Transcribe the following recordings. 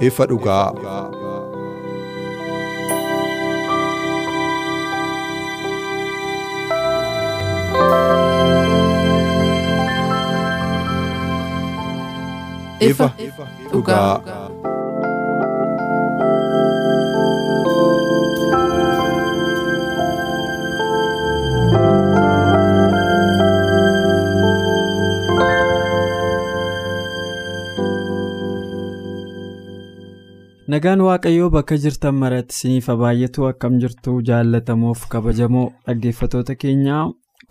Ifa dhugaa. ifa dhugaa. Nagaan Waaqayyoo bakka jirtan maratti isiniif baay'atu akkam jirtu jaallatamoof kabajamoo dhaggeeffatoota keenyaa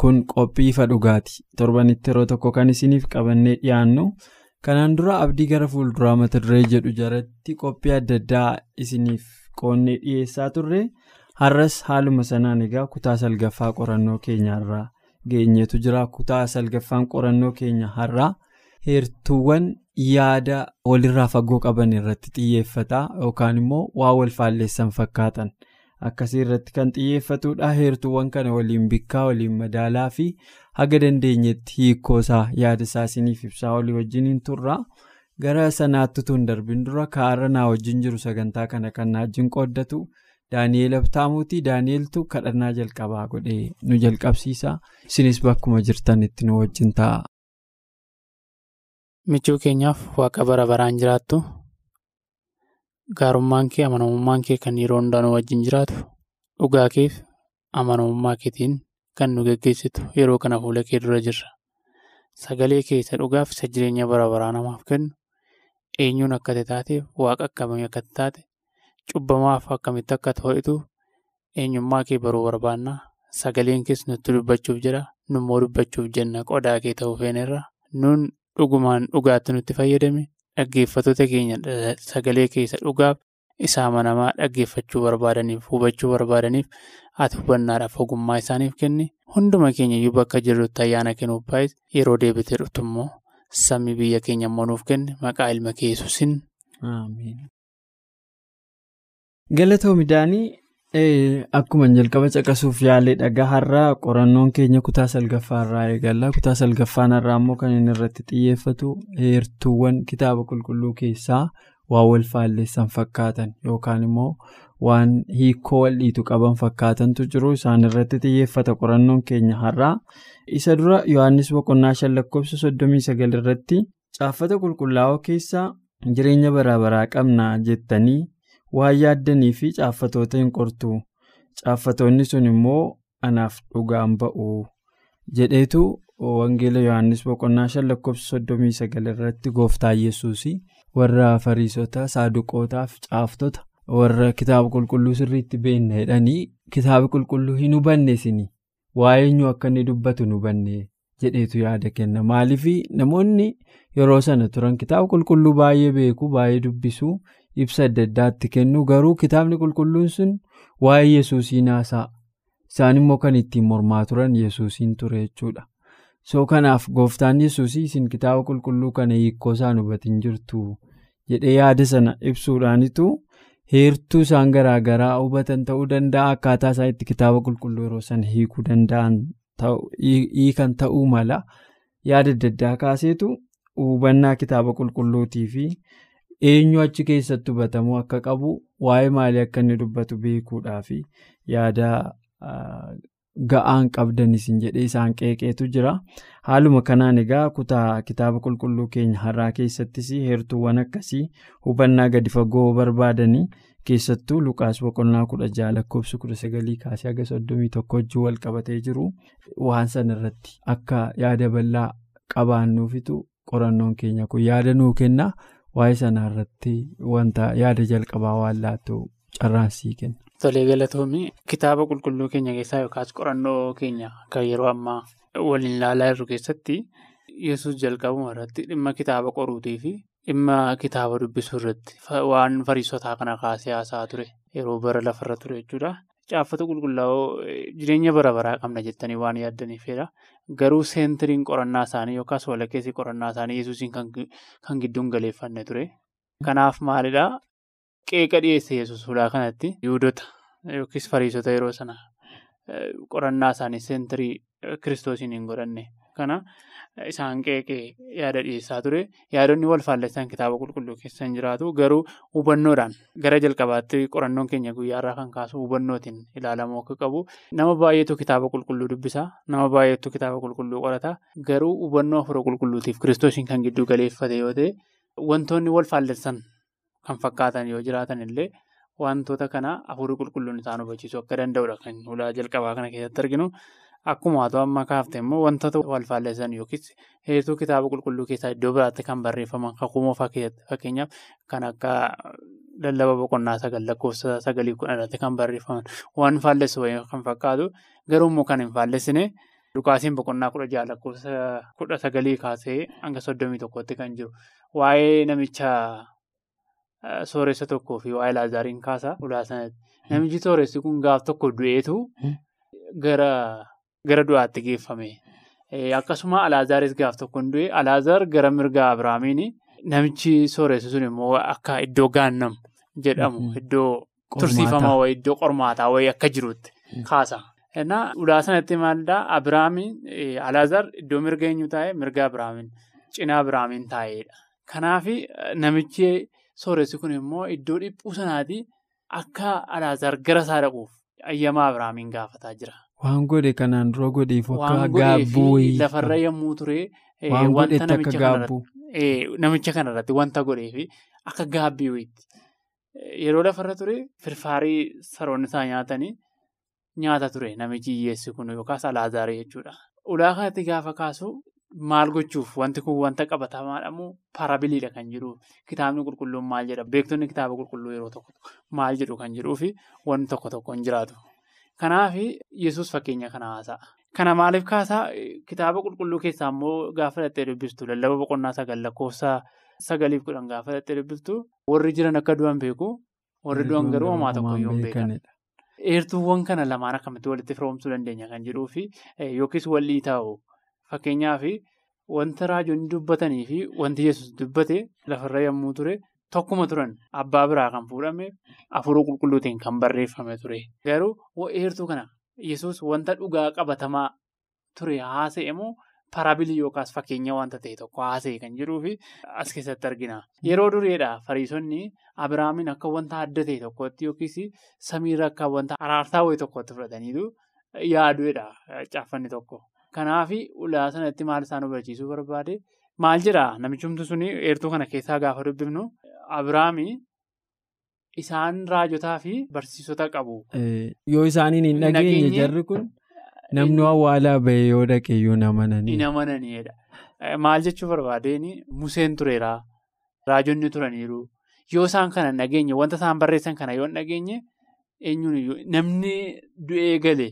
kun qophii ifa dhugaati. Torbanitti yeroo tokko kan isiniif qabannee dhiyaannu kanaan dura abdii gara fuulduraa mata duree jedhu jalatti qophii adda addaa isiniif qoonnee dhiyeessaa turre har'as haaluma sanaan egaa kutaa salgaffaa qorannoo keenyaarraa geenyeetu jira. Kutaa salgaffaan qorannoo keenya har'aa heertuuwwan yaada walirraa fagoo qaban irratti xiyyeeffata yookaan immoo waa wal faalleessan fakkaatan. Akkasii irratti kan xiyyeeffatudha heertuuwwan kana waliin bikkaa waliin madaalaa fi haga dandeenyetti hiikoosaa yaada isaa isiniif ibsaa walii wajjin turra. Gara sanaatti tun darbin dura kaarra naa wajjin jiru sagantaa kana kan na wajjin qooddatu daani'eel abtaamuuti. Daani'eeltu kadhannaa jalqabaa godhee nu jalqabsiisa. Isinis bakkuma jirtanitti nu wajjin ta'a. Michuu keenyaaf waaqa bara baraan jiraattu gaarummaan kee amanamummaan kee kan yeroo hundaanuu wajjin jiraatu dhugaa keef amanamummaa keetiin kan nu geggeessitu yeroo kana fuula kee dura jirra sagalee kee isa dhugaaf isa jireenya bara baraa namaaf kennu eenyuun akka taateef waaqa akkamii akka taate cubbamaaf akkamitti akka to'itu eenyummaa kee baruu barbaannaa sagaleen kees nutti dubbachuuf jedha nummoo dubbachuuf jenna qodaa kee ta'uu feenerra nun. Dhugumaan dhugaatti nutti fayyadame dhaggeeffattoota keenya sagalee keessa dhugaaf isa amanamaa dhaggeeffachuu barbaadaniif hubachuu barbaadaniif ati hubannaadhaaf ogummaa isaaniif kenni hunduma keenya iyyuu bakka jirrutti ayyaana kennuuf baay'ee yeroo deebitee dhuftu immoo samii biyya keenya immoo kenne maqaa ilma kee Yesuusiin. Daanii akkuma jalqaba caqasuuf yaalee dhagaa har'aa qorannoon keenya kutaa salgaffaarraa eegalla kutaa salgaffaan har'aa immoo kan inni irratti xiyyeeffatu heertuuwwan kitaaba qulqulluu keessaa waan wal faalleessan fakkaatan yookaan immoo waan hiikoo wal dhiitu qaban fakkaatantu jiru isaan irratti xiyyeeffata qorannoon keenya har'aa isa dura yohannis boqonnaa shan lakkoofsa soddomii sagal irratti caaffata qulqullaa'oo keessaa jireenya baraa baraa qabna jettanii. Waan yaaddanii fi caaffatoota hin qortu. Caaffatoonni sun immoo anaaf dhugaan ba'u. Jedheetu wangeela yohannis boqonnaa shan lakkoofsa soddomii sagal irratti gooftaa yesuus warra fariisota saaduqootaaf caaftota warra kitaaba qulqulluu sirriitti beekna jedhanii kitaaba qulqulluu hin hubanne isin waa'ee eenyu akka inni dubbatu hin hubanne jedheetu yaada kenna. Maaliif? Namoonni yeroo sana turan kitaaba qulqulluu baay'ee beeku baay'ee dubbisu. Ibsa adda addaatti kennu garuu kitaabni qulqulluun sun waa'ee yesuusiin haasa'a. Isaan immoo kan ittiin mormaa turan yesuusiin ture jechuudha. Soo kanaaf gooftaan yesuusii isin kitaaba qulqulluu kana hiikoo isaan hubatin jirtu jedhee yaada sana ibsuudhaanitu heertuu isaan garaagaraa hubatan ta'uu danda'a? Akkaataa isaan itti kitaaba qulqulluu yeroo sana hiikuu danda'an hiikan ta'uu mala? Yaada adda addaa kaaseetu hubannaa kitaaba qulqulluutii fi. Eenyu achi keessatti hubatamuu akka qabu waa'ee maalii akka inni dubbatu beekuudhaaf yaada ga'aan qabdanisin jedhee isaan qeeqeetu jira haaluma kanaan egaa kutaa kitaaba qulqulluu keenya har'aa keessattis heertuuwwan akkasii hubannaa gadi fagoo barbaadanii keessattuu lukaas boqonnaa kudha jaha lakkoofsa kudha sagalii kaasee haga soddomii tokko wajjin wal qabatee jiru waan sana irratti akka yaada bal'aa qabaannuufitu qorannoon keenya kun yaada nuu kenna. Waa'ee sanaa irratti wanta yaada jalqabaa waan laattu carraan sii kenna. Tolee galatoomii kitaaba qulqulluu keenya keessaa yookaas qorannoo keenya kan yeroo ammaa waliin ilaalaa jirru keessatti yesus jalqabuma irratti dhimma kitaaba qoruutii fi dhimma kitaaba dubbisuu irratti waan fariisotaa kana kaasee haasaa ture yeroo bara lafarra ture jechuudha. Caaffata qulqullaa'oo jireenya bara baraa qabna jettanii waan yaaddaniifidha. Garuu seentiriin qorannaa isaanii yookaas walakkeessi qorannaa isaanii yesuusiin kan gidduun galeeffanne ture. Kanaaf maalidhaa? Qeeqa dhiyeesse yesus ulaa kanatti yuudota yookiis fariisota yeroo sana qorannaa isaanii seentirii kiristoosiin hin godhanne. Kana isaan qeeqee yaada dhiyeessaa ture. Yaadonni wal faallessan kitaaba qulqulluu keessa hin jiraatu. Garuu hubannoodhaan gara jalqabaatti qorannoon keenya guyyaarraa kan kaasu hubannootiin ilaalamuu akka qabu. Nama baay'eetu kitaaba qulqulluu dubbisa. Nama baay'eetu kitaaba qulqulluu qorata. Garuu hubannoo afur qulqulluutiif kiristoosiin kan gidduu galeeffate yoo ta'e wantoonni wal faallessan kan fakkaatan yoo jiraatan illee wantoota kana afurii qulqulluun isaan hubachiisuu akka danda'udha kan ulaa jalqabaa kana keessatti arginu. Akkuma haa ta'u amma kaafte immoo wantoota wal faallessan yookiis heertuu kitaaba qulqulluu keessaa iddoo biraatti kan barreeffaman keessatti fakkeenyaaf kan akka lallaba boqonnaa sagal lakkoofsa sagalii kudhan irratti kan barreeffaman waan faallessu kan fakkaatu garuu immoo kan hin faallessine Lukaasiin boqonnaa kudha jaha lakkoofsa kudha sagalii kaasee hanga soddomii tokkotti kan jiru waa'ee namicha sooressa tokkoo fi waa'ee laazaariin kaasa ulaa sanatti. Namichi sooressi kun gaaf tokko du'eetu gara. Gara du'aatti geeffame. Akkasuma Alaazaaris gaaf tokko hin du'e. Alaazaar gara mirga Abiraamiin namichi sooressi sun immoo akka iddoo gaannam jedhamu iddoo tursiifamaa wayii iddoo qormaataa wayii akka jirutti kaasa. Ulaa sanatti maalidhaa Abiraamiin Alaazaar iddoo mirga eenyu taa'e mirga Abiraamiin cinaa Abiraamiin taa'edha. Kanaaf namichi sooressi kun immoo iddoo dhiphuu sanaati akka Alaazaar gara isaa dhaquuf ayyamaa Abiraamiin gaafataa jira. Waan godhe kanaan dura godheef akka gaabbuu wayii. Lafarra yommuu ture. Gaabbuu. Namicha kanarratti wanta godheef akka gaabbii wayiiti. Yeroo lafarra ture firfaarii saroonni isaa nyaatanii nyaata ture namichi hiyyeessi kun yookaas alaazaarii jechuudha. Ulaa kanatti gaafa kaasu maal gochuuf wanti kun wanta qabatamaadhamoo parabiliidha kan jiru kitaabni qulqulluun maal jedha beektonni kitaaba qulqulluu yeroo tokko maal jedhu kan jedhuufi wanti tokko tokko hin jiraatu. Kanaaf yesus fakkeenya kana haasa'a. Kana maaliif kaasaa kitaaba qulqulluu keessaa immoo gaafa dhattee dubbistu lallaba boqonnaa sagal lakkoofsa sagaliif kudhan gaafa dhattee dubbistu warri jiran akka du'an beeku warri du'an garuu homaa tokko iyyuu hin beekan. Eertuuwwan kana lamaan akkamitti walitti firoomsuu dandeenya kan jedhuu fi yookiis walii taa'u fakkeenyaaf wanta raajonni dubbatanii fi wanti yesus dubbate lafarra yommuu ture. Tokkuma turan abbaa biraa kan fuudhame afuruu qulqulluutiin kan barreeffame ture. Garuu eertuu kana yesus wanta dhugaa qabatamaa ture haasa'e moo parabilii yookaas fakkeenya wanta ta'e tokko haasa'e kan jedhuufi as keessatti argina. Yeroo dureedha fariisonni Abiraamiin akka wanta adda ta'e tokkotti yookiis samiirra akka wanta araarsaa wayii tokkotti fudhataniitu yaaduudha caaffanni tokko. Kanaaf ulaa sanatti maal isaan hubachiisuu barbaade? Maal jedhaa namichumti suni eertuu kana keessaa gaafa dubbifnu Abiraamii isaan raajotaa fi barsiisota qabu. Yoo isaaniin hin dhageenye jarri kun namni awwaalaa bahee yoo dhaqe yoo namananii. Hin amananiidha. Maal jechuu barbaadeen Museen tureera. Raajonni turaniiru. Yoo isaan kana hin dhageenye wanta isaan barreessan kana yoo hin dhageenye eenyuun namni du'ee gale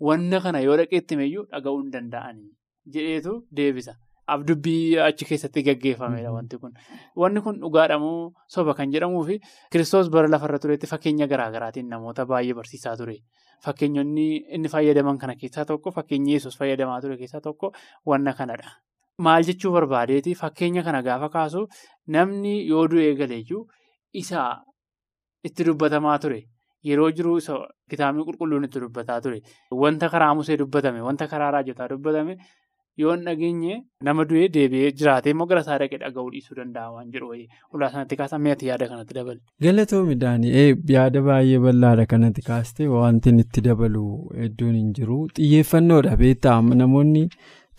wanta kana yoo dhaqeetti meeyyuu dhaga'uu hin danda'anii jedheetu deebisa. Abdubbii achi keessatti gaggeeffamedha wanti kun. Wanni kun dhugaadhamoo soba kan jedhamuu fi kiristoos bara lafarra turetti fakkeenya garaa garaatiin namoota baay'ee barsiisaa ture. Fakkeenyonni inni fayyadaman kana keessaa tokko fakkeenyi yesus fayyadamaa ture keessaa tokko wanna kanadha. Maal jechuu barbaadeeti fakkeenya kana gaafa kaasu namni yoo du'ee galeeyyuu isa itti dubbatamaa ture. Yeroo jiru kitaabni qulqulluun itti dubbataa ture. Wanta karaa musee dubbatame wanta karaa raajotaa dubbatame. Yoo hin dhageenye nama du'ee deebi'ee jiraatee immoo gara isaa dhaqee dhaga'uu dhiisuu danda'a waan jedhu wayii ulaa sanatti kaasan mi'atti yaada kanatti dabale. Galatoomi Daanii yaada baay'ee bal'aadha kanatti kaastee wanti itti dabalu hedduun hin jiru xiyyeeffannoodha beektaa namoonni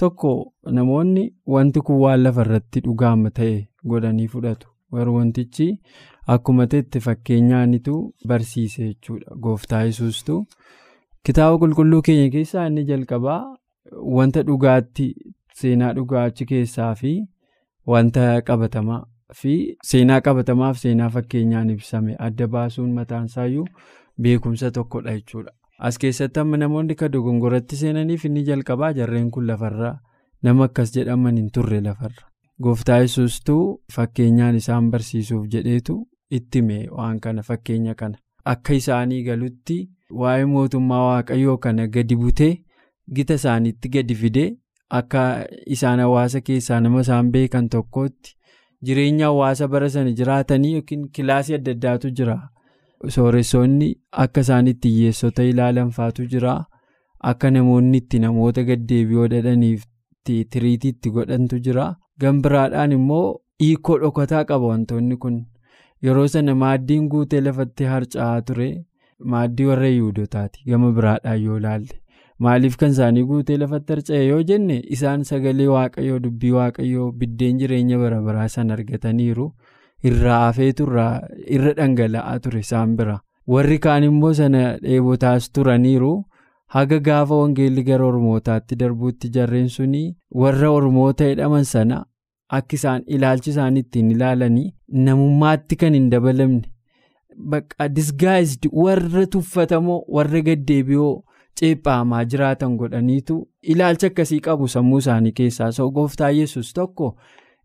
tokko namoonni wanti kun waan lafarratti dhugaama ta'e godhanii fudhatu garuu wantichi akkuma ta'etti fakkeenyaanitu barsiise jechuudha gooftaa yesuustu kitaaba qulqulluu keenya keessaa inni jalqabaa. Wanta dhugaatti seenaa dhugaa achi keessaa fi wanta qabatamaa fi seenaa qabatamaaf seenaa fakkeenyaan ibsame adda baasuun mataan isaayyuu beekumsa tokkodha jechuudha. As keessatti amma namoonni kan dogongoratti seenaniif inni jalqabaa jarreen kun lafarraa nama akkas jedhaman hin turre lafarra. Gooftaa yesuustuu fakkeenyaan isaan barsiisuuf jedheetu itti hime waan kana fakkeenya kana akka isaanii galutti waa'ee mootummaa waaqayyoo kana gadi butee gita isaaniitti gadi fidee akka isaan hawaasa keessaa nama isaan beekan tokkotti jireenya hawaasa bara sana jiraatanii yookiin kilaasii adda addaatu jira. Sooressoonni akka isaan itti hiyyeessota ilaalan faatu jira. Akka namoonni itti namoota gaddeebi'oo dhadhaniif tiriitii itti godhantu jira. Gambiraadhaan immoo hiikoo dhokataa qaba wantoonni kun yeroo sana maaddiin guutee lafatti harca'aa ture maaddii warra yihudotaati gama biraadhaan yoo ilaalle maaliif kan isaanii guutee lafatti harca'e yoo jenne isaan sagalee waaqayyoo dubbii waaqayyoo biddeen jireenya bara baraa sana argataniiru irraa hafeetu irra dhangala'aa ture isaan bira warri kaan immoo sana dheebotaas turaniiru. haga gaafa wangeelli gara ormootaatti darbuutti jarreen suni warra ormoota jedhaman sana akka isaan ilaalchi isaan ittiin ilaalanii namummaatti kan hin dabalamne bakka disgaayisdi warra tuffatamoo warra gaddeebi'oo ceephamaa jiraatan godhaniitu ilaalcha akkasii qabu sammuu isaanii keessaa so gooftaa yesus tokko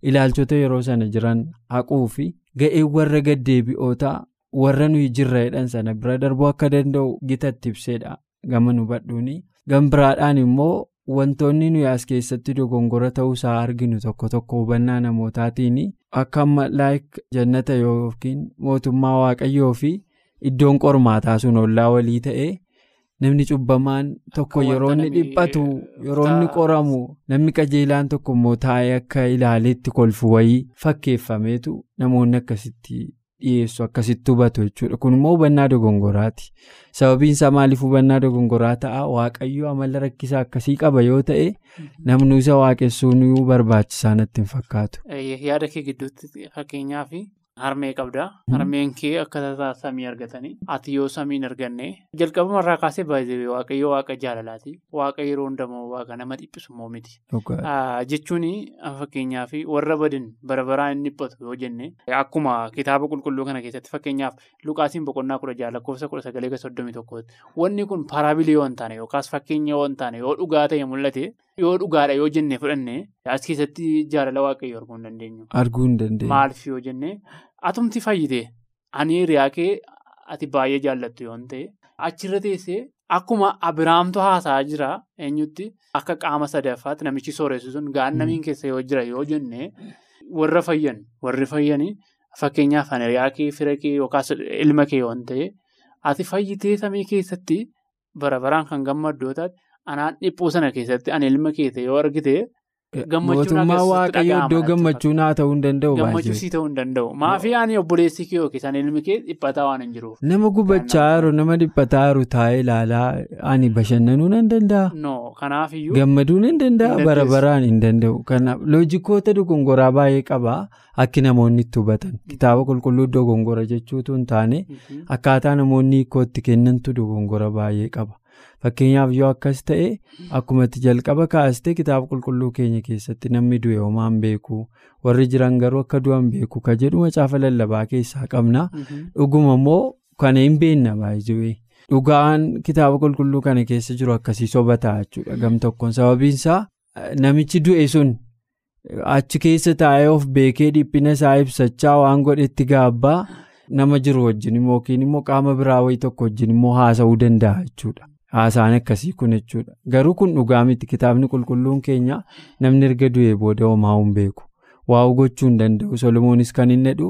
ilaalchota yeroo sana jiran haquu fi ga'ee warra gaddeebi'ootaa warra nuyi jirra jedhan sana bira darbuu akka danda'u gitatti ibseedha. gama nu badhuuni gambiraadhaan immoo wantoonni nuyi as keessatti dogongora ta'uusaa arginu tokko tokko hubannaa namootaatiin akka amma laayik jannata yookiin mootummaa waaqayyoo fi iddoon qormaataa sun ollaa walii ta'e namni cubbamaan tokko yeroo inni dhiphatu yeroo inni qoramu namni qajeelaan tokko immoo taa'ee akka ilaaleetti kolfu wayii fakkeeffameetu namoonni akkasitti. Dhiyeessu akkasitti hubatu jechuudha. Kun immoo hubannaa dogongoraati sababiin isaa maaliif hubannaa dogongoraa ta'a? Waaqayyo amala rakkisaa akkasii qaba yoo ta'e namni isa waaqessuun barbaachisaa natti hin fakkaatu. yaada kee gidduutti fakkeenyaaf harmee qabda harmeen kee akka samii argatanii ati yoo samiin arganne jalqabumarraa kaasee baay'ee waaqayyo waaqa jaalalaati waaqa yeroo hundamoo waaqa nama dhiphisu immoo miti. jechuun fakkeenyaaf warra badin bara baraan inni dhiphatu yoo jenne akkuma kitaaba qulqulluu kana keessatti fakkeenyaaf luqaasiin boqonnaa kudha jaha lakkoofsa kudha sagalee soddomii tokkooti wanni kun paraabilii yoo hin taane yookaas fakkeenya yoo hin taane yoo dhugaa ta'e mul'ate yoo dhugaadha yoo jenne fudhanne as keessatti jaalala waaqayyo arguu hin dandeenyu. dandeenyu. maaliif yoo jenne atumti fayyite ani hiriyaa kee ati baay'ee jaallattu yoo ta'e achirra teessee. Akkuma abiraamtu haasa'aa jira eenyutti akka qaama sadaffaatti namichi sooressu sun gaannamiin keessa yoo jira yoo jenne warra fayyan warri fayyanii fakkeenyaaf hiriyaa kee fira kee yookaas ilma kee yoo ta'e ati fayyitee samii keessatti bara baraan kan gammaddoo taate anaan dhiphuu sana keessatti ani ilma kee yoo argite. Mootummaa waaqayyoo iddoo gammachuun haa ta'uu hin danda'u. Gammachuusii ta'uu hin danda'u. Maafii ani obboleessi kee yookiis ani ilmi kee dhiphataa waan hin jiruuf. Nama gubachaa jiru nama dhiphataa jiru taa'ee ilaalaa ani bashannanuu nan danda'a. No kanaaf iyyuu. Gammaduu nan danda'a bara baraan hin danda'u. Kanaaf loojikoota dogongoraa baay'ee qaba akki namoonni itti hubatan. Kitaaba qulqulluu dogongora jechuutu hin taane akkaataa namoonni hiikootti kennantu dogongora baay'ee qaba. Fakkeenyaaf yoo akkas ta'e akkuma itti jalqaba kaastee kitaaba qulqulluu keenya keessatti namni du'e homaan beeku warri jiran garuu akka du'an beeku ka jedhu macaafa lallabaa keessaa qabna. Dhuguma immoo kana hin beekna baay'ee dhugaan kitaaba qulqulluu kana keessa jiru akkasii soba ta'a jechuudha gam tokkoon sababiinsaa namichi du'e sun achi keessa taa'ee of beekee dhiphina isaa ibsachaa waan godhetti gaabbaa nama jiru wajjin yookiin immoo qaama biraa wayii tokko wajjin immoo haasa'uu danda'a jechuudha. Haasaan akkasii kun jechuudha. Garuu kun dhugaa miti kitaabni qulqulluun keenya namni erga du'ee booda homaa hin beeku. Waa'u gochuu hin danda'u. Solomoonis kan inni jedhu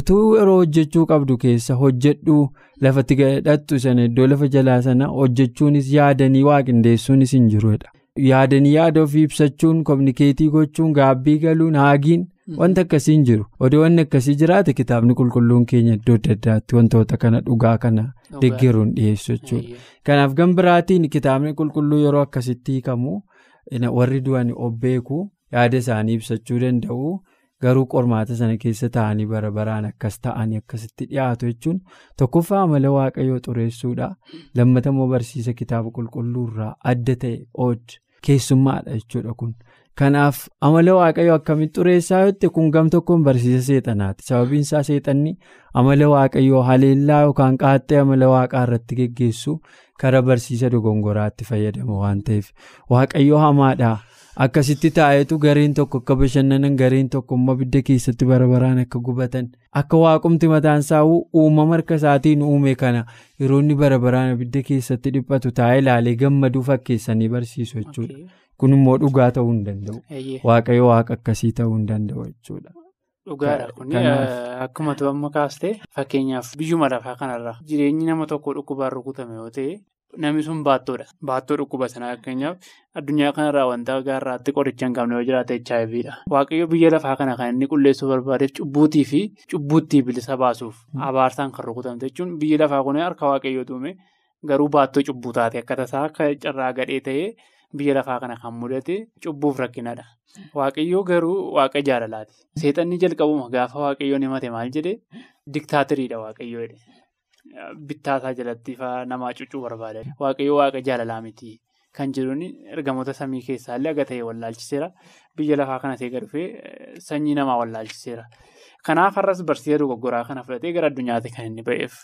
utuu yeroo hojjechuu qabdu keessa hojjedhu lafatti gadhattu sana iddoo lafa jalaa sana hojjechuunis yaadanii waaqindeessuunis hin jirudha. Yaadanii yaada ofii ibsachuun kominikeetii gochuun gaabbii galuun haagiin wanta akkasii hin jiru. Odoo wanni akkasii jiraate kitaabni qulqulluun keenya iddoo adda addaatti wantoota kana dhugaa kana deeggaruun dhiyeessu jechuudha. Kanaaf gan biraatiin kitaabni qulqulluu yeroo akkasitti hiikamu warri du'an of beeku yaada isaanii ibsachuu danda'u garuu qormaata sana keessa taa'anii bara baraan akkas ta'anii akkasitti dhiyaatu jechuun tokkoffaa amala waaqayyoo xureessuudha. Lammata immoo barsiisa kitaaba qulqulluurraa adda ta'e ood keessummaadha jechuudha kun. Kanaaf amala waaqayyoo akkamitti xureessaa yoo kun gam tokkoon barsiisa seexanaati. Sababiin isaa seexanni amala waaqayyoo haleellaa yookaan qaaxxee amala waaqaa irratti geggeessu karaa barsiisa dogongoraatti fayyadama waan ta'eef waaqayyoo hamaadha. Akkasitti taa'eetu gariin tokko akka bashannanan gariin tokko immoo abidda keessatti bara baraan akka gubatan akka waaqumti mataan isaa uumama harka isaatiin uume kana yeroo inni bara baraan abidda keessatti dhiphatu taa'ee ilaalee gammaduu fakkeessanii barsiisu jechuudha. Kun immoo dhugaa ta'uu hin danda'u. Waaqayyo waaqa akkasii ta'uu hin danda'u jechuudha. Dhugaadha kun akkuma amma kaastee fakkeenyaaf biyyuma lafaa kanarra jireenyi nama tokko dhukkubaan rukutame yoo ta'e. Namni sun baattoodha. Baattoo dhukkuba sanaa fakkeenyaaf addunyaa kanarraa wanta gaarraatti qoricha hin qabne yoo jiraate HIVdha. Waaqayyo biyya lafaa kana kan inni qulleessuu barbaadeef cubbuutii fi cubbuutti bilisa baasuuf abaarsaan kan rukutamte jechuun biyya lafaa kun harka waaqayyoo tuume garuu baattoo cubbuu taate akka tasaa akka carraa gadhee ta'ee biyya lafaa kana kan mudate cubbuuf rakkinadha. Waaqayyoo garuu waaqa jaalalaati. Seexanni jalqabuma gaafa waaqayyoon himate maal jedhee diktaatiriidha waaqayyoo Bittaasaa jalatti namaa cuccuu barbaada. Waaqayyoo waaqa jaalalaa miti. Kan jiruun ergamoota samii keessaallee aga ta'e wallaalchiseera. Biyya lafaa kana ta'e dhufee sanyii namaa wallaalchiseera. Kanaaf har'as barsiisa dogoggoraa kana fudhatee gara addunyaatti kan inni ba'eef.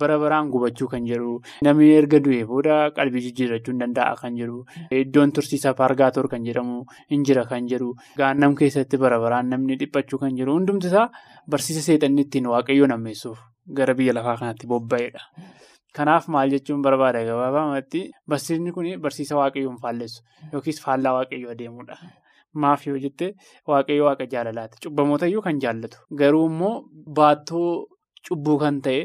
Bara baraan gubachuu kan jiru. Namni erga du'ee booda qalbii jijjiirrachuu hin danda'a kan jiru. Iddoon tursiisa paargaatoor kan jedhamu hin jira kan jiru. Gaannam keessatti bara baraan namni dhiphachuu kan jiru. Hundumti isaa barsiisa seexanni ittiin waaqayyoo nammeessuuf. Gara biyya lafaa kanatti bobba'edha. Kanaaf maal jechuun barbaada gabaabumatti barsiisni kun barsiisa waaqayyoon faallessu yookiis faallaa waaqayyoo adeemudha. Maaf yoo jette waaqayyo waaqa jaalalaati. Cubbamootayyuu kan jaallatu. Garuu immoo baattoo cubbuu kan ta'e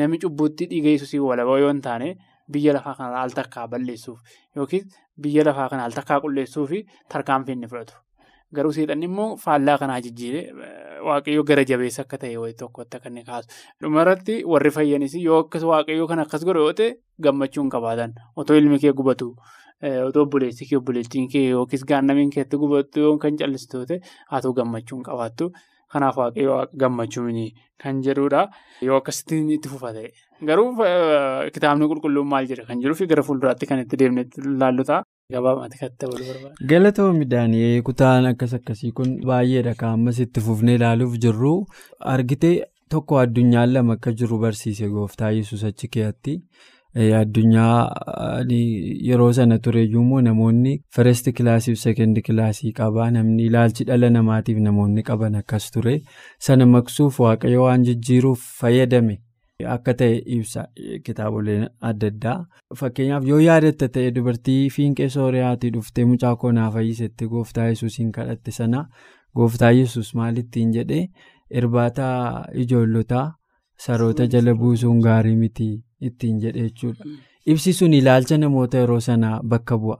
namni cubbuutti dhiiga yesuusii walabaa yoo hin taane biyya lafaa kana al takkaa balleessuuf yookiis biyya lafaa kana al takkaa qulleessuuf tarkaanfii inni fudhatu. Garuu seexanni immoo faallaa kanaa jijjiiree waaqayyoo gara jabeessa akka ta'e wayii tokkotti akka inni kaasu. Dhumarratti warri fayyanis yoo akkas waaqayyoo kan akkas godhe yoo ta'e gammachuu hin qabaatan. Otoo ilmi kee gubatu, otoo obboleessi kee obboleettiin kee yookiis gaannamiin keetti gubatu kan callistu yoo ta'e haata'u gammachuu hin qabaattu. Kanaaf waaqayyoo gammachuu kan jedhudha. Yoo akkasitti itti fufa ta'e. Garuu kitaabni qulqulluun maal jedha kan jiruu fi gara fuulduraatti kan itti deemnee ilaallu ta'a. Galatoon midhaanii kutaan akkas akkasii kun baay'eedha kan ammas itti fufnee ilaaluuf jirru argitee tokko addunyaan lama akka jiru barsiise gooftaa yesus achi keessatti addunyaa yeroo sana tureeyyuu immoo namoonni first kilaasii fi sekendi kilaasii qabaa. Namni ilaalchi dhala namaatiif namoonni qaban akkas ture. Sana maqsuuf waaqayyo waan jijjiiruuf fayyadame. Akka ta'e ibsa kitaaboleen adda addaa fakkeenyaaf yoo yaadatta ta'e dubartii fiinqee sooriyaatii dhuftee mucaa koonaa fayyisetti gooftaa yesuusiin kadhatte sana gooftaa yesus maalittiin jedhee irbaata ijoollotaa saroota jala buusuun gaarii miti ittiin jedhe jechuudha. Ibsi sun ilaalcha namoota yeroo sanaa bakka bu'a.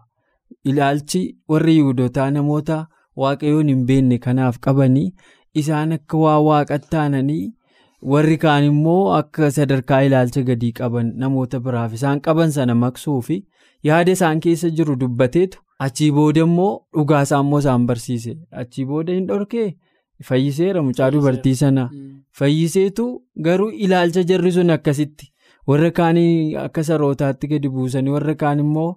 Ilaalchi warri yihudotaa namoota waaqayyoon hin beekne kanaaf qabanii isaan akka waa waaqatti aananii. Warri kaan immoo akka sadarkaa ilaalcha gadii qaban namoota biraaf isaan qaban sana maqsuu fi yaada isaan keessa jiru dubbateetu achii booda immoo dhugaa immoo isaan barsiise. Achii booda hin dhorkee? Fayyiseera mucaa dubartii sana. Fayyiseetu garuu ilaalcha jarri sun akkasitti. Warra kaanii akka sarootaatti gadi buusanii warra kaan immoo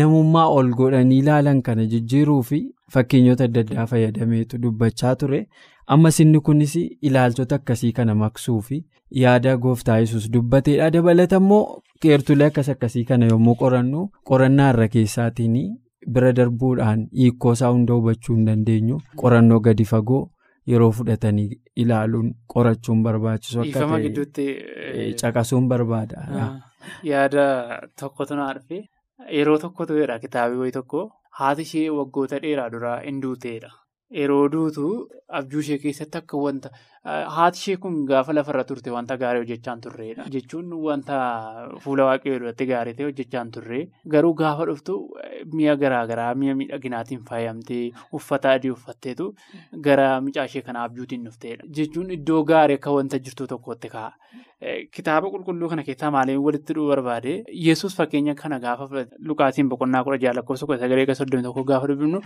namummaa ol godhanii ilaalan kana jijjiiruu fi fakkeenyota adda addaa fayyadameetu dubbachaa ture. Ammas inni kunis ilaalchota akkasii kana maqsuu fi yaada gooftaa yesus dubbateedha dabalata immoo qeertulee akkas akkasii kana yommuu qorannu qorannaa irra keessaatiin bira darbuudhaan hiikoo isaa hunda hubachuu hin dandeenyu qorannoo gadi fagoo yeroo fudhatanii ilaaluun qorachuun barbaachisu akka ta'e caqasuun barbaada. yaada tokkotu na dhufe yeroo tokkotu jedha kitaabii wayii tokko haati ishee waggoota dheeraa duraa hin duuteedha. Yeroo duutu abjuu ishee keessatti akka wanta haati ishee kun gaafa lafarra turte wanta gaarii hojjechaa turreedha. Jechuun wanta fuula waaqayyoo duratti gaarii ta'e hojjechaa turre garuu gaafa dhuftu mi'a garaagaraa mi'a miidhaginaatiin faayamtee uffata adii uffatteetu gara mucaa ishee kana abjuutiin dhufteedha. Jechuun iddoo gaarii akka wanta jirtu tokkotti ka'a. Kitaaba qulqulluu kana keessaa maaliin walitti dhuu barbaade yesus fakkeenya kana gaafa lukaasiin boqonnaa kudha jaha lakkoofsa kudha sagalee akka soddomii tokko gaafa dubbifnu.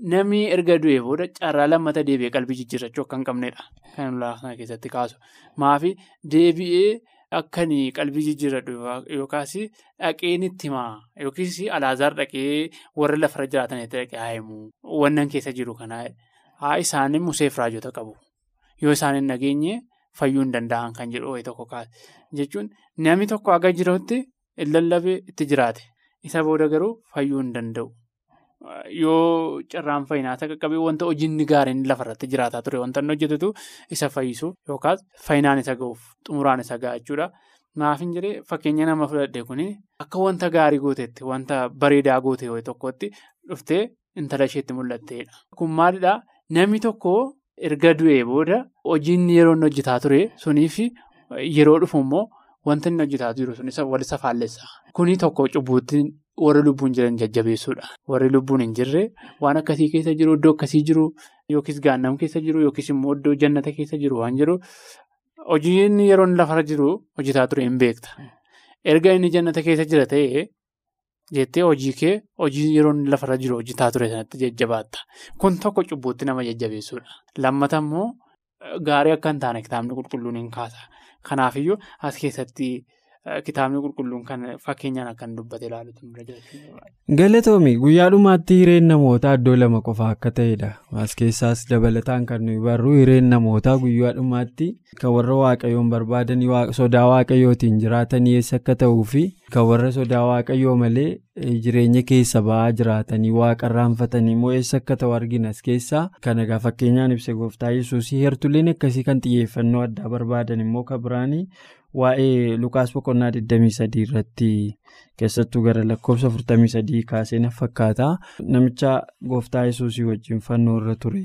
Namni erga du'ee booda carraa lammata deebi'ee qalbii jijjiirrachuu akka hin qabnedha. Kan ulaa kana keessatti kaasu. Maafi deebi'ee akkan qalbii jijjiirradhu yookaas dhaqeen itti himaa yookiis alaazaar dhaqee warra lafarra jiraatanitti dhaqee haa himu wannan keessa jiru kanaa haa isaan museef raajota qabu yoo isaan hin nageenye fayyuu hin danda'an kan jedhu wayii tokko kaase jechuun namni tokko haga jirutti lallabee itti jiraate isa booda garuu fayyuu hin danda'u. Yoo carraan fayyinaa qaqqabee wanta hojiinni gaariin lafarratti jiraataa ture wanta inni hojjetu isa fayyisuuf yookaas fayyinaan isa ga'uuf xumuraan isa ga'a jechuudha. Maaf hin jedhee fakkeenya nama fudhadhe kuni akka wanta gaarii gooteetti wanta bareedaa goote wayii tokkotti dhuftee intala isheetti mul'atteedha. Kun maalidhaa namni tokko erga du'ee booda hojiin yeroo inni hojjetaa ture suniif yeroo dhufu immoo wanta inni hojjetaa jiru sun isa faallessa. Kuni tokko cubbuutti. Warri lubbuun jiran jajjabeessuudha. Warri lubbuun hin jirre waan akkasii keessa jiru iddoo akkasii jiru yookiis gaannam keessa jiru yookiis immoo iddoo jannata keessa jiru waan jiru hojiin yeroo inni lafarra jiru hojjetaa ture hin beekta. Erga inni jannata keessa jira ta'ee jettee hojii kee hojii yeroo inni lafarra jiru hojjetaa ture sanatti jajjabaatta. Kun tokko cubbuutti nama jajjabeessuudha. Lammata immoo gaarii akka hin taane kitaabni qulqulluun hin kaasa. Kanaafiyyuu as keessatti. Kitaabni qulqulluun kan fakkeenyaan akkan dubbate ilaaluutu nurra jira. Galatoomi guyyaa dhumaatti hireen namootaa iddoo lama qofa akka ta'edha. As keessaas dabalataan kan nuyi barru hireen namootaa guyyaa dhumaatti kan warra waaqayyoon barbaadan sodaa waaqayyootiin jiraatanii eessa akka ta'uu fi kan warra sodaa waaqayyoo malee jireenya keessa ba'aa jiraatanii waaqa irraanfatanii immoo eessa akka ta'u argina as keessaa. Kana egaa fakkeenyaan ibsa gooftaa yesuusii heertuleen akkasii kan xiyyeeffannoo addaa barbaadan immoo kan biraanii. Waa'ee Lukaas boqonnaa 23 irratti keessattuu gara lakkoofsa 43 kaasee fakkaata. Namicha gooftaa yesuusii wajjin fannoo irra ture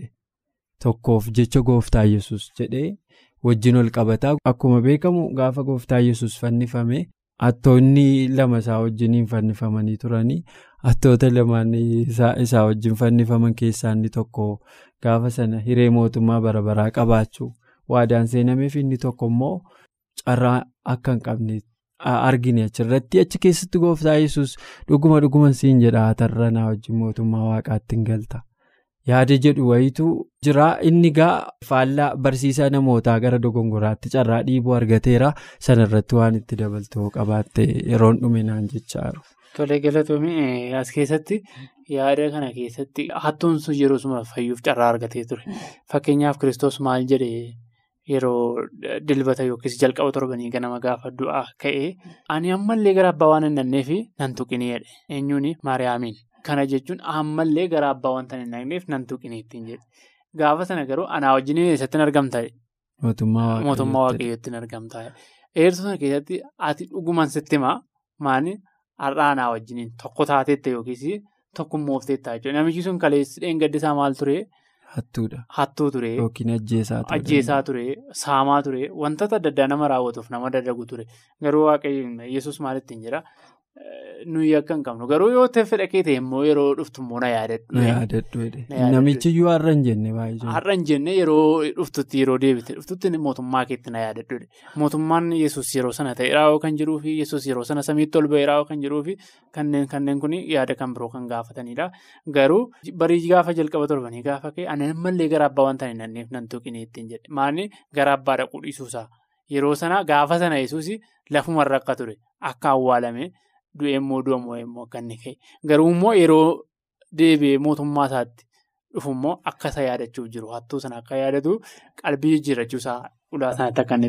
tokkoof jecha gooftaa yesus jedhee wajjin ol qabataa. Akkuma beekamu gaafa gooftaa yesus fannifame hattoonni lama isaa wajjiniin fannifamanii turanii hattoota lamaan isaa wajjin fannifaman keessaa inni tokko gaafa sana hiree mootummaa bara baraa qabaachuu waadaan seenameef inni tokko immoo. Carraa akka hin qabne argine achirratti achi keessatti gooftaa yesus dhuguma dhuguma siin jedha tarra naa wajjin mootummaa waaqaatti hin galta yaada jedhu wayitu jira inni gaa faallaa barsiisaa namootaa gara dogongoraatti carraa dhiibuu argateera sanarratti waan itti dabaltoo qabaatte yeroon dhuminaan jechaaru. Tolee galatoomii as keessatti yaada kana keessatti hattuun sun yeroo suma fayyuuf carraa argatee ture fakkeenyaaf kiristoos maal jedhee. Yeroo dilbata yookiis jalqaba torbanii ganama gaafa du'aa ka'ee ani ammallee gara abbaa waan hin dhaqneef nan tuqinee jedhe eenyuun maariyaamiin kana jechuun ammallee gara abbaa wanta hin dhaqneef nan tuqinee ittiin jedhe. Gaafa sana garuu anaa wajjin eessatti hin argamta mootummaa waaqayyootti. Hin argamta eertuu sana keessatti ati dhuguman sitti himaa maani har'aa anaa wajjin tokko taateetta yookiis tokkummoofteetta jechuudha. Namichi sun kaleessi dheengaddisaa maal ture. Hattuudha. Hattuu ture. Yookiin ajjeesaa ture. Ajjeesaa ture. Saamaa ture. Wantoota adda addaa nama raawwatuuf nama dadagu ture. Garuu waaqayyoon yesus maal ittiin jira nuyi akka hin qabnu garuu yoo ta'e fedha kee ta'e immoo yeroo dhuftu immoo na yaadadhu. Na yaadadhu namichi iyyuu har'a hin jenne baay'ee. Har'a hin jenne yeroo dhuftutti yeroo deebite. Dhuftutti mootummaa keetti na yaadadhu mootummaan yesus yeroo sana ta'eeraa kan jiruu fi yesus yeroo sana samiitti ol ba'eeraa kan jiruu fi kanneen kanneen kun yaada kan biroo kan gaafatanidha. Garuu barii gaafa jalqaba torbanii gaafa ka'e ani ammallee gara abbaa wanta hin nanneef nan tuqinee ittiin jedhe. Maanni gara abbaa dhaquu yeroo sana gaafa sana yesus lafumarra akka ture. Akka awwaalame. Du'ee immoo du'amoo immoo akka inni ka'e. Garuu immoo yeroo deebi'ee mootummaa isaatti dhufu immoo akka isa yaadachuuf jiru. Hattuu sana akka yaadatu qalbii jijjiirrachuusaa ulaa sanatti akka inni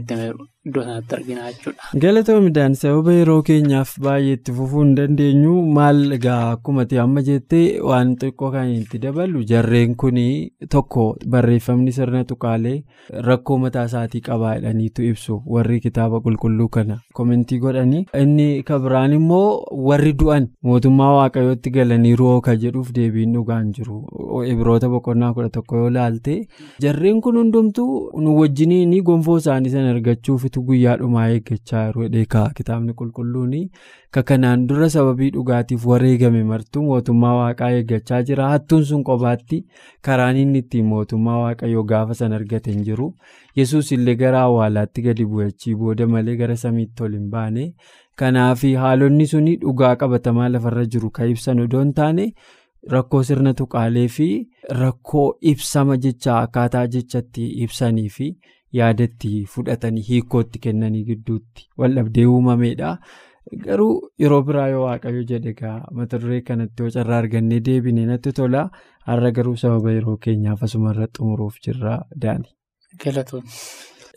iddoo sanatti argina jechuudha. Galatoomidhaan sababa yeroo keenyaaf baay'ee itti fufuu hin dandeenyu. Maal egaa akkuma amma jettee waan xiqqoo kan itti dabalu jarreen kun tokko barreeffamni sirna tuqaalee rakkoo mataa isaatii qabaa jedhaniitu ibsu. Warri kitaaba qulqulluu kana komentii godhanii inni kabiraan immoo warri du'an mootummaa waaqayyootti galaniiru ka jedhuuf deebiin dhugaan jiru. Ibiroota boqonnaa kudha tokko yoo laalte jarreen kun hundumtuu nu wajjiniin gonfoo isaanii sana argachuufitu guyyaa dhumaa eeggachaa jiru dheekaa kitaabni qulqulluun ka kanaan dura sababii dhugaatiif wareegame martuu mootummaa waaqaa eeggachaa jira hattuun sun qobaatti karaan inni ittiin mootummaa waaqayyoo gaafa san argate hin jiru yesus illee gara awwaalaatti gadi bu'achii booda malee gara samiitti ol hin baane kanaaf haalonni suni dhugaa qabatamaa lafarra jiru kan ibsan odoo hin taane. Rakkoo sirna tuqaalee fi rakkoo ibsama jecha akkaataa jechatti ibsanii fi yaadatti fudhatanii hiikootti kennanii gidduutti waldhabdee uumameedha. Garuu yeroo biraa yoo waaqayyo jedhe egaa mata duree kanatti yoo carraa argannee deebinee natti tola. Har'a garuu sababa yeroo keenyaaf asumarra xumuruuf jirra daani.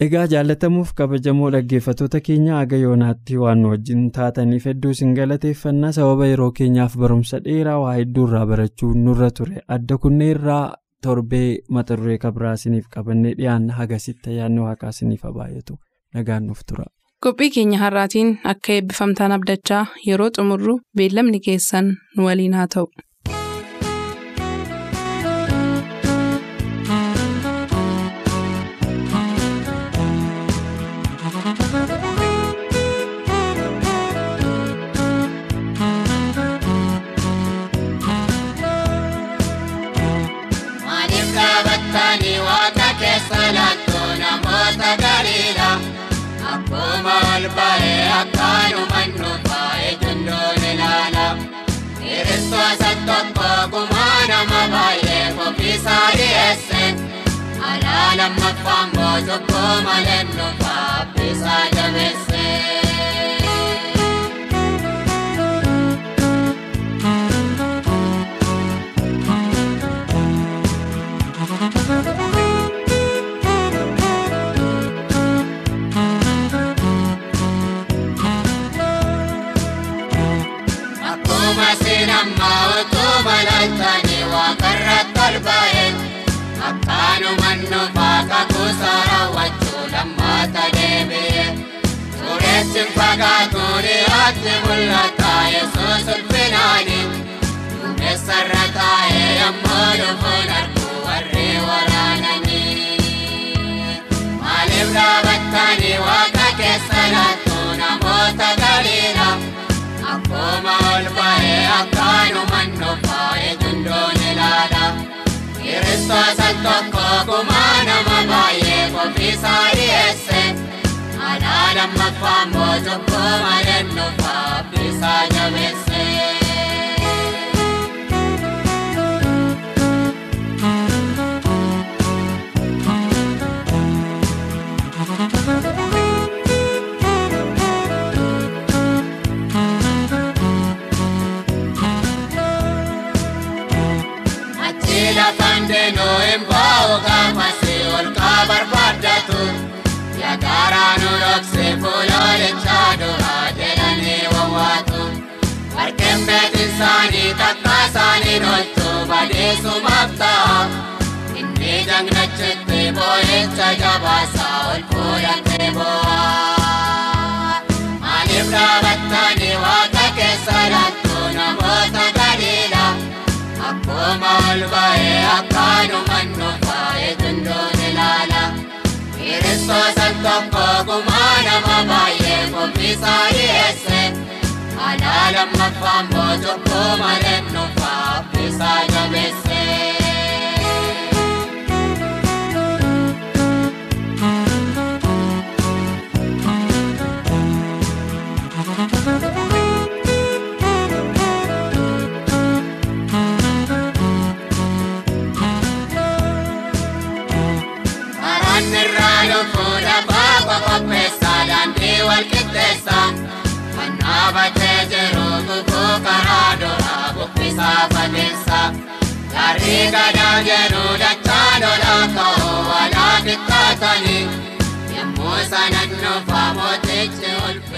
Egaa jaallatamuuf kabajamoo dhaggeeffattoota keenya haga yoonaatti waan wajjin taataniif hedduu isin galateeffannaa sababa yeroo keenyaaf barumsa dheeraa waa hedduu irraa barachuu nurra ture adda kunneen irraa torbee mata duree kabraa isiniif qabannee dhiyaanna hagasitti ayyaanni waaqaa isiniif baay'atu nagaan nuuf tura. Qophii keenya har'aatiin akka eebbifamtaan abdachaa yeroo xumurru beellamni keessan nu waliin haa ta'u. Akkuma ol ba'ee akkaanuma nuufa'ee jundoon ilaala. Kiristoota tokko gumaa nama baay'ee ofiisaa dhiyeesse. Alaa lammaffaan boojjoo malee nuufaa abbiisaa jabeesse. Kiristoota tokko gumaa nama baay'ee ofiisaa dhiyeesse. Alaa lammaffaan boojjoo malee nuufaa abbiisaa jabeesse. Beekin isaanii takka isaanii nolchu badeessumaaf ta'a. Inni jagnachitti boo'icha jabaasaa ol fuudhatee boo'a. Maaliif dhaabattanii waaqa keessa laattu namoota gadiidha? Akkuma ol ba'ee akkaanuma nuufa'ee jundoon ilaala. Kiristoota tokko gumaa nama baay'ee ofiisaa dhiyeesse. Alaa lammaffaan boojjoo malee nuufaa abbiisaa jabeesse. Karaan irraa lubbuu lafaa qopheessa daandii wal qixxeessa. Kan dhaabatee jiru guguu karaa duraa bubbisaa fageessa. Gaarii gadaa jedhu dachaa lolaa ka'uu walaa qixxaatanii. Yommuu sanan nuufaa mootichi ulfa.